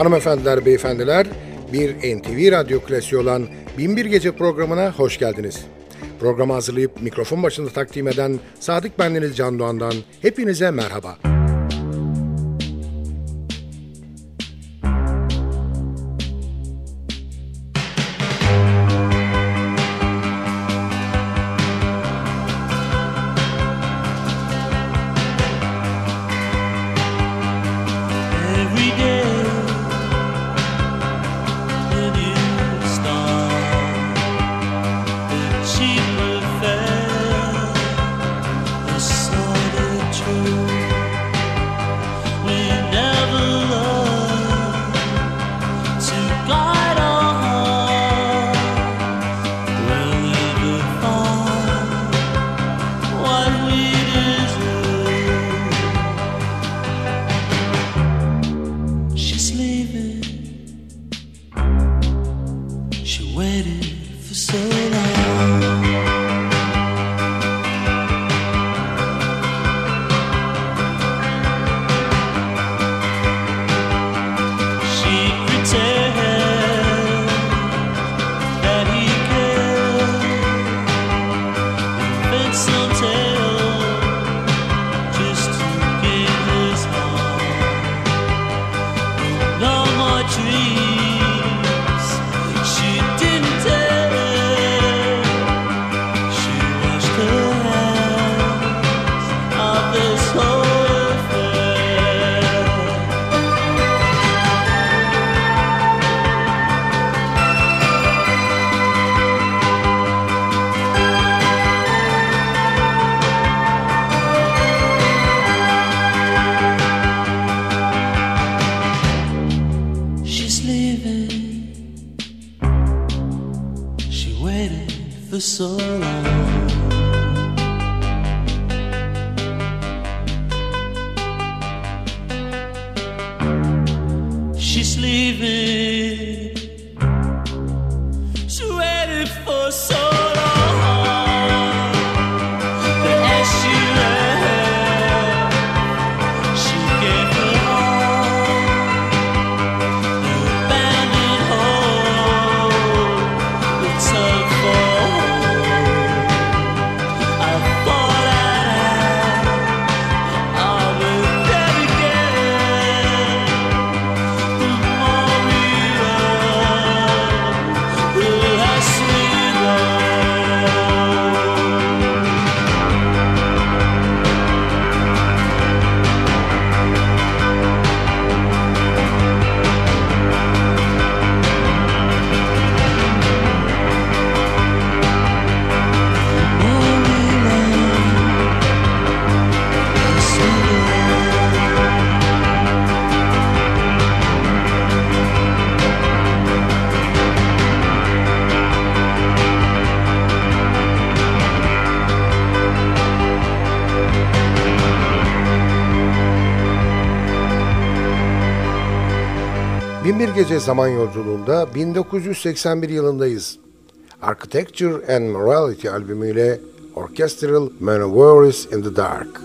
Hanımefendiler, beyefendiler, bir NTV Radyo klasiği olan Binbir Gece programına hoş geldiniz. Programı hazırlayıp mikrofon başında takdim eden Sadık Bendeniz Can Doğan'dan hepinize merhaba. Gece Zaman Yolculuğunda 1981 yılındayız. Architecture and Morality albümüyle Orchestral Manoeuvres in the Dark.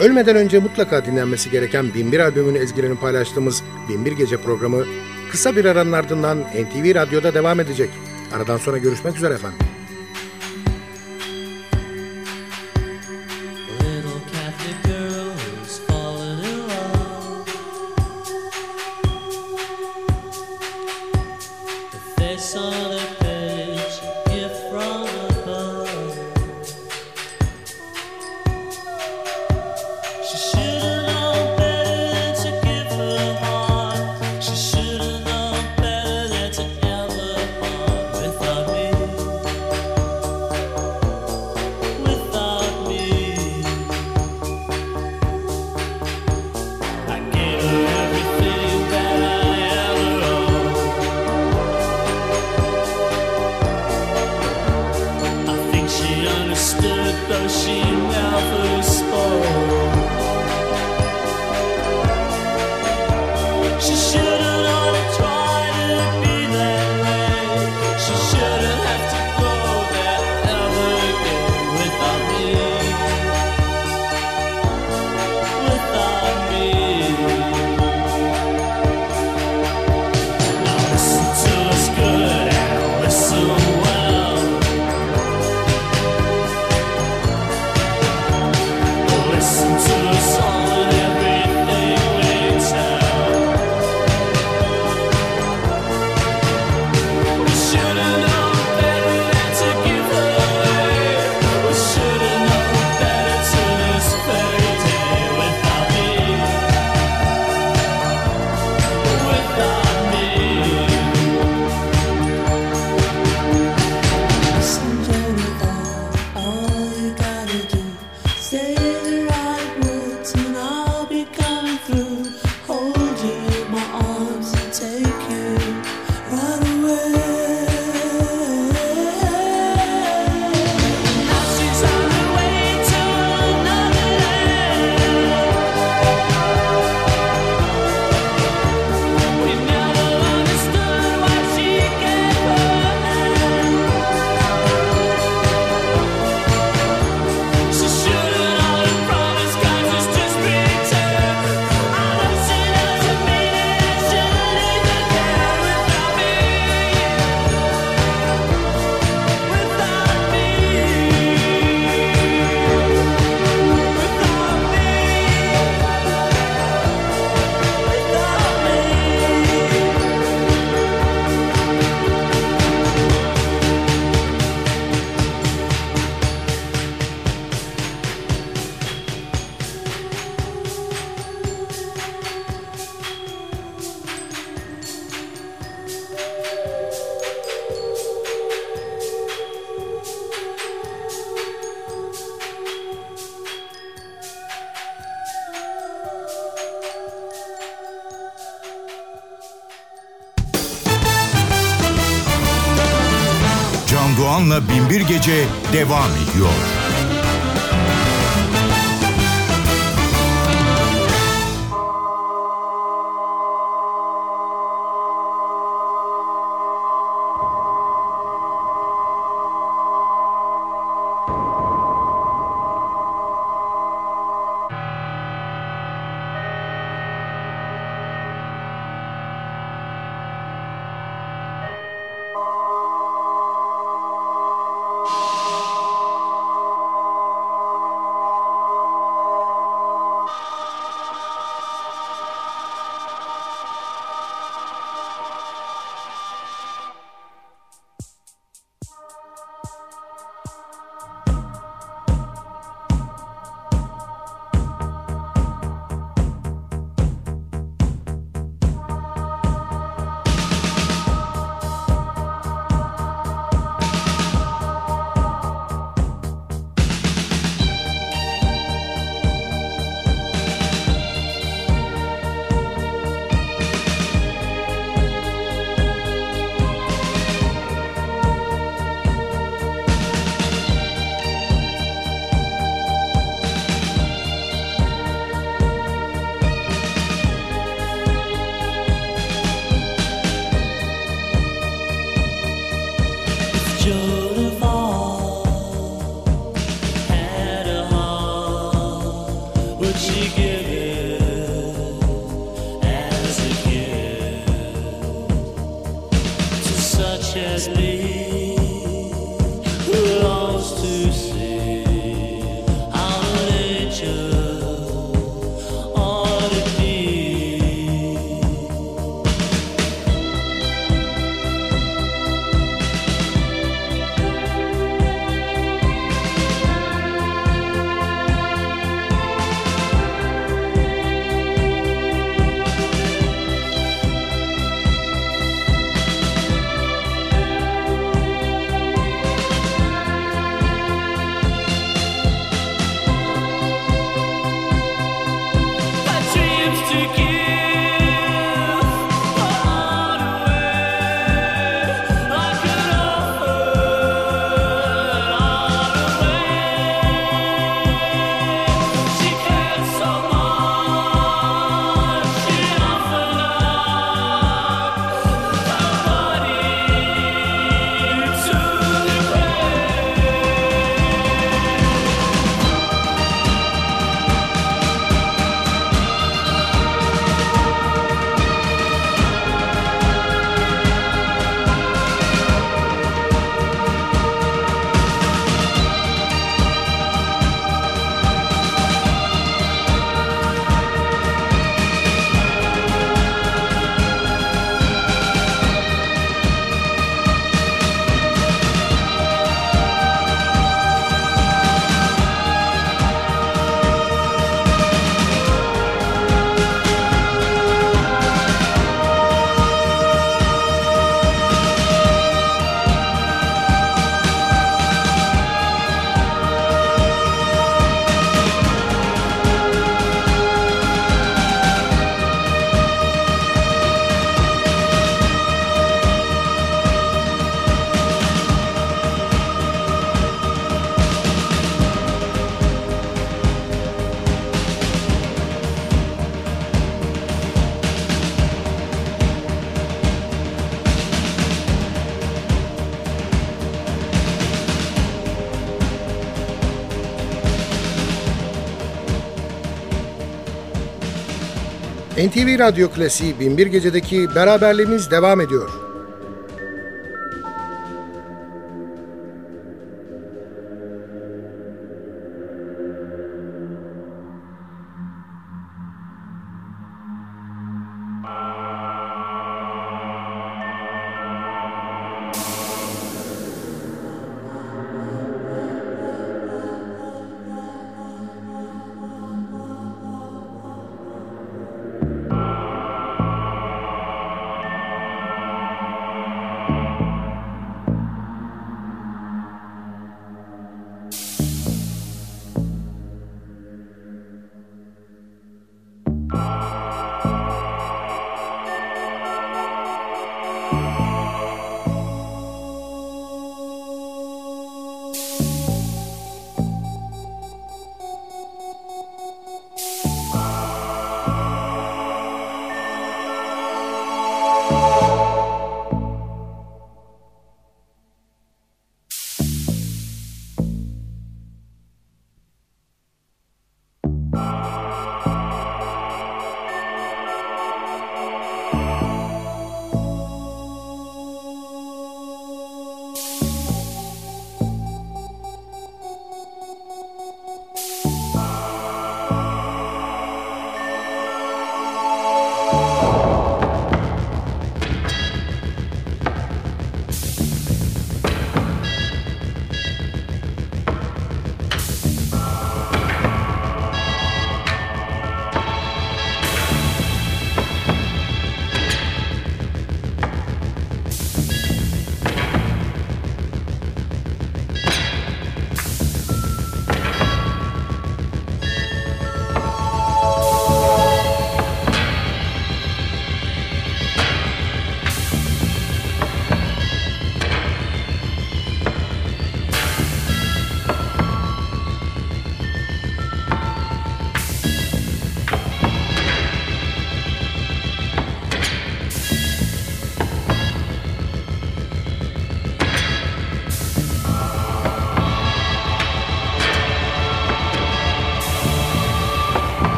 Ölmeden önce mutlaka dinlenmesi gereken Binbir albümünün ezgilerini paylaştığımız Binbir Gece programı kısa bir aranın ardından NTV Radyo'da devam edecek. Aradan sonra görüşmek üzere efendim. Radyo'da Binbir Gece devam ediyor. NTV Radyo Klasiği 1001 Gece'deki beraberliğimiz devam ediyor.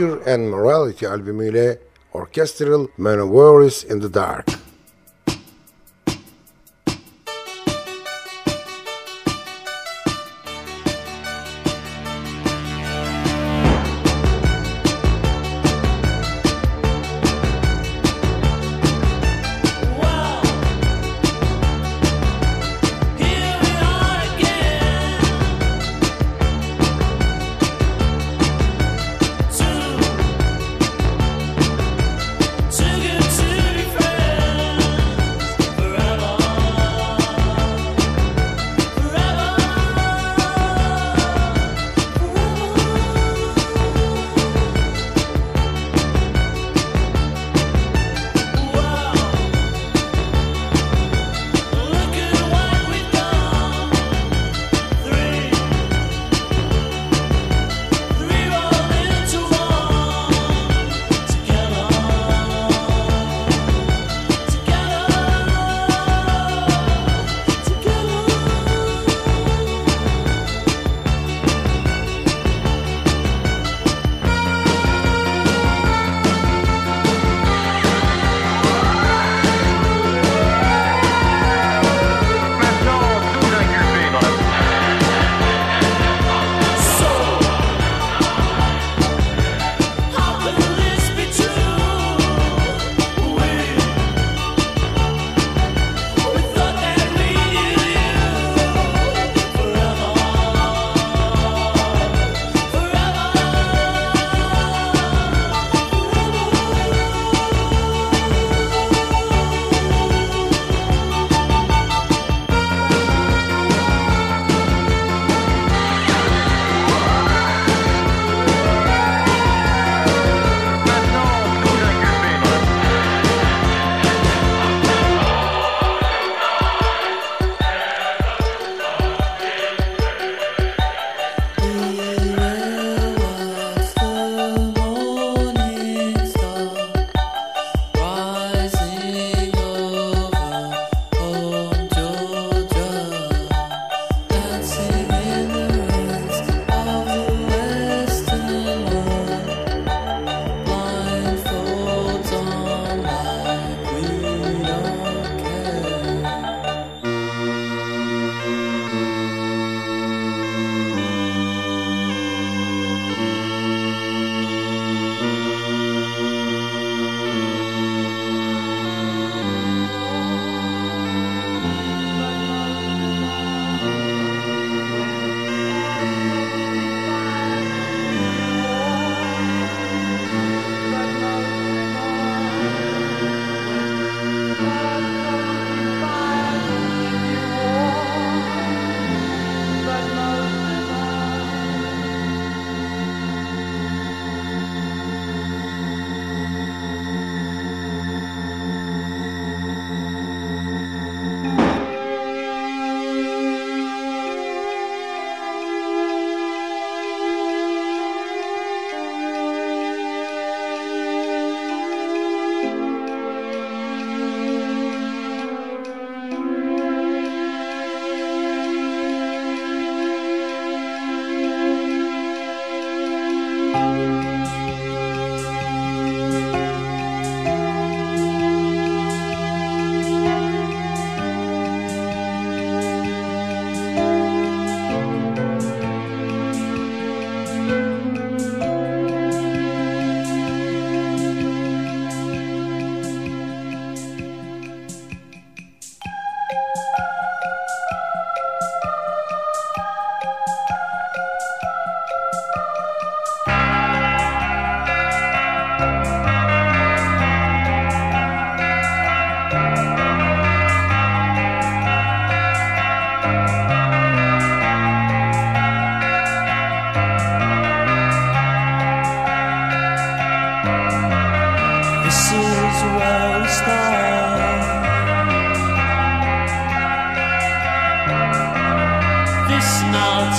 Gesture and Morality albümüyle Orchestral Manoeuvres in the Dark.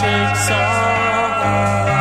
shakes are.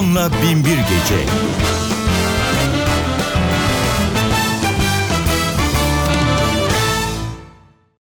Doğan'la Binbir Gece.